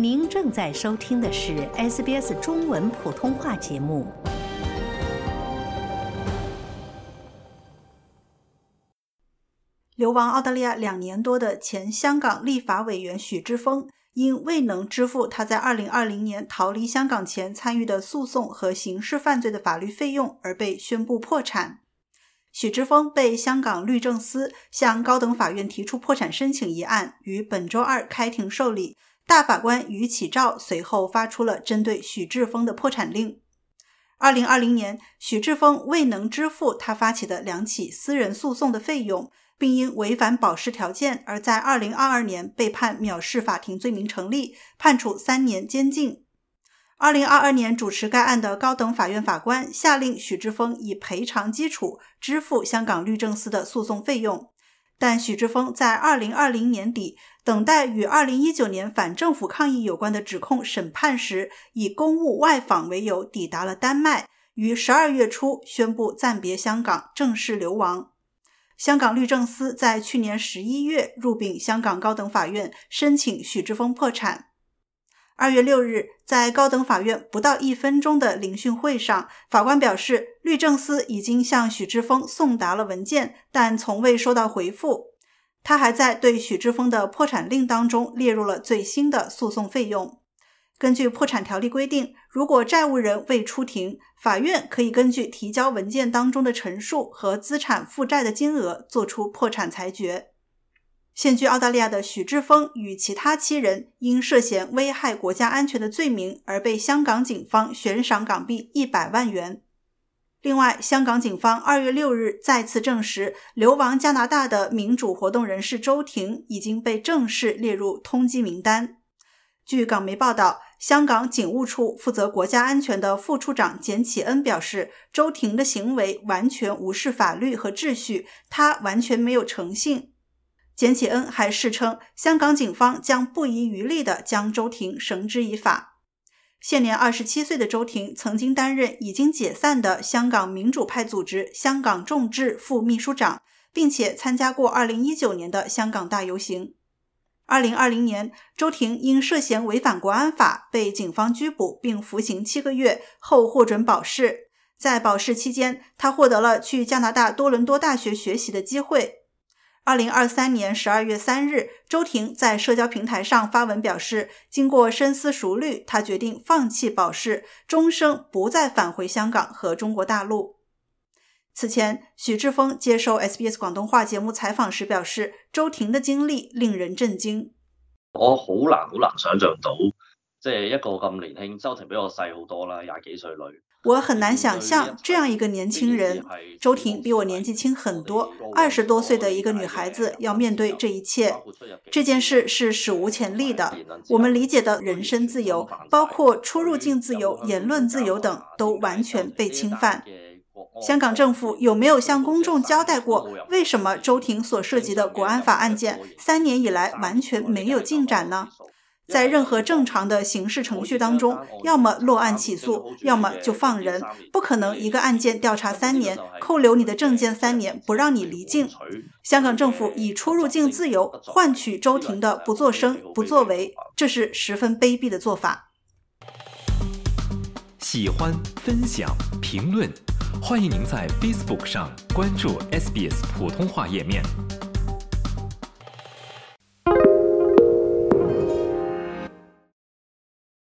您正在收听的是 SBS 中文普通话节目。流亡澳大利亚两年多的前香港立法委员许之峰，因未能支付他在2020年逃离香港前参与的诉讼和刑事犯罪的法律费用，而被宣布破产。许之峰被香港律政司向高等法院提出破产申请一案，于本周二开庭受理。大法官于启照随后发出了针对许志峰的破产令。二零二零年，许志峰未能支付他发起的两起私人诉讼的费用，并因违反保释条件而在二零二二年被判藐视法庭罪名成立，判处三年监禁。二零二二年，主持该案的高等法院法官下令许志峰以赔偿基础支付香港律政司的诉讼费用。但许志峰在二零二零年底等待与二零一九年反政府抗议有关的指控审判时，以公务外访为由抵达了丹麦，于十二月初宣布暂别香港，正式流亡。香港律政司在去年十一月入禀香港高等法院，申请许志峰破产。二月六日，在高等法院不到一分钟的聆讯会上，法官表示，律政司已经向许志峰送达了文件，但从未收到回复。他还在对许志峰的破产令当中列入了最新的诉讼费用。根据破产条例规定，如果债务人未出庭，法院可以根据提交文件当中的陈述和资产负债的金额作出破产裁决。现居澳大利亚的许志峰与其他七人因涉嫌危害国家安全的罪名而被香港警方悬赏港币一百万元。另外，香港警方二月六日再次证实，流亡加拿大的民主活动人士周庭已经被正式列入通缉名单。据港媒报道，香港警务处负责国家安全的副处长简启恩表示，周庭的行为完全无视法律和秩序，他完全没有诚信。简启恩还誓称，香港警方将不遗余力地将周庭绳之以法。现年二十七岁的周庭曾经担任已经解散的香港民主派组织“香港众志”副秘书长，并且参加过二零一九年的香港大游行。二零二零年，周庭因涉嫌违反国安法被警方拘捕，并服刑七个月后获准保释。在保释期间，他获得了去加拿大多伦多大学学习的机会。二零二三年十二月三日，周庭在社交平台上发文表示，经过深思熟虑，他决定放弃保释，终生不再返回香港和中国大陆。此前，许志峰接受 SBS 广东话节目采访时表示，周庭的经历令人震惊。我好難好難想象到，即係一個咁年輕，周庭比我細好多啦，廿幾歲女。我很难想象这样一个年轻人，周婷比我年纪轻很多，二十多岁的一个女孩子要面对这一切。这件事是史无前例的。我们理解的人身自由，包括出入境自由、言论自由等，都完全被侵犯。香港政府有没有向公众交代过，为什么周婷所涉及的国安法案件三年以来完全没有进展呢？在任何正常的刑事程序当中，要么落案起诉，要么就放人，不可能一个案件调查三年，扣留你的证件三年，不让你离境。香港政府以出入境自由换取周庭的不作声、不作为，这是十分卑鄙的做法。喜欢、分享、评论，欢迎您在 Facebook 上关注 SBS 普通话页面。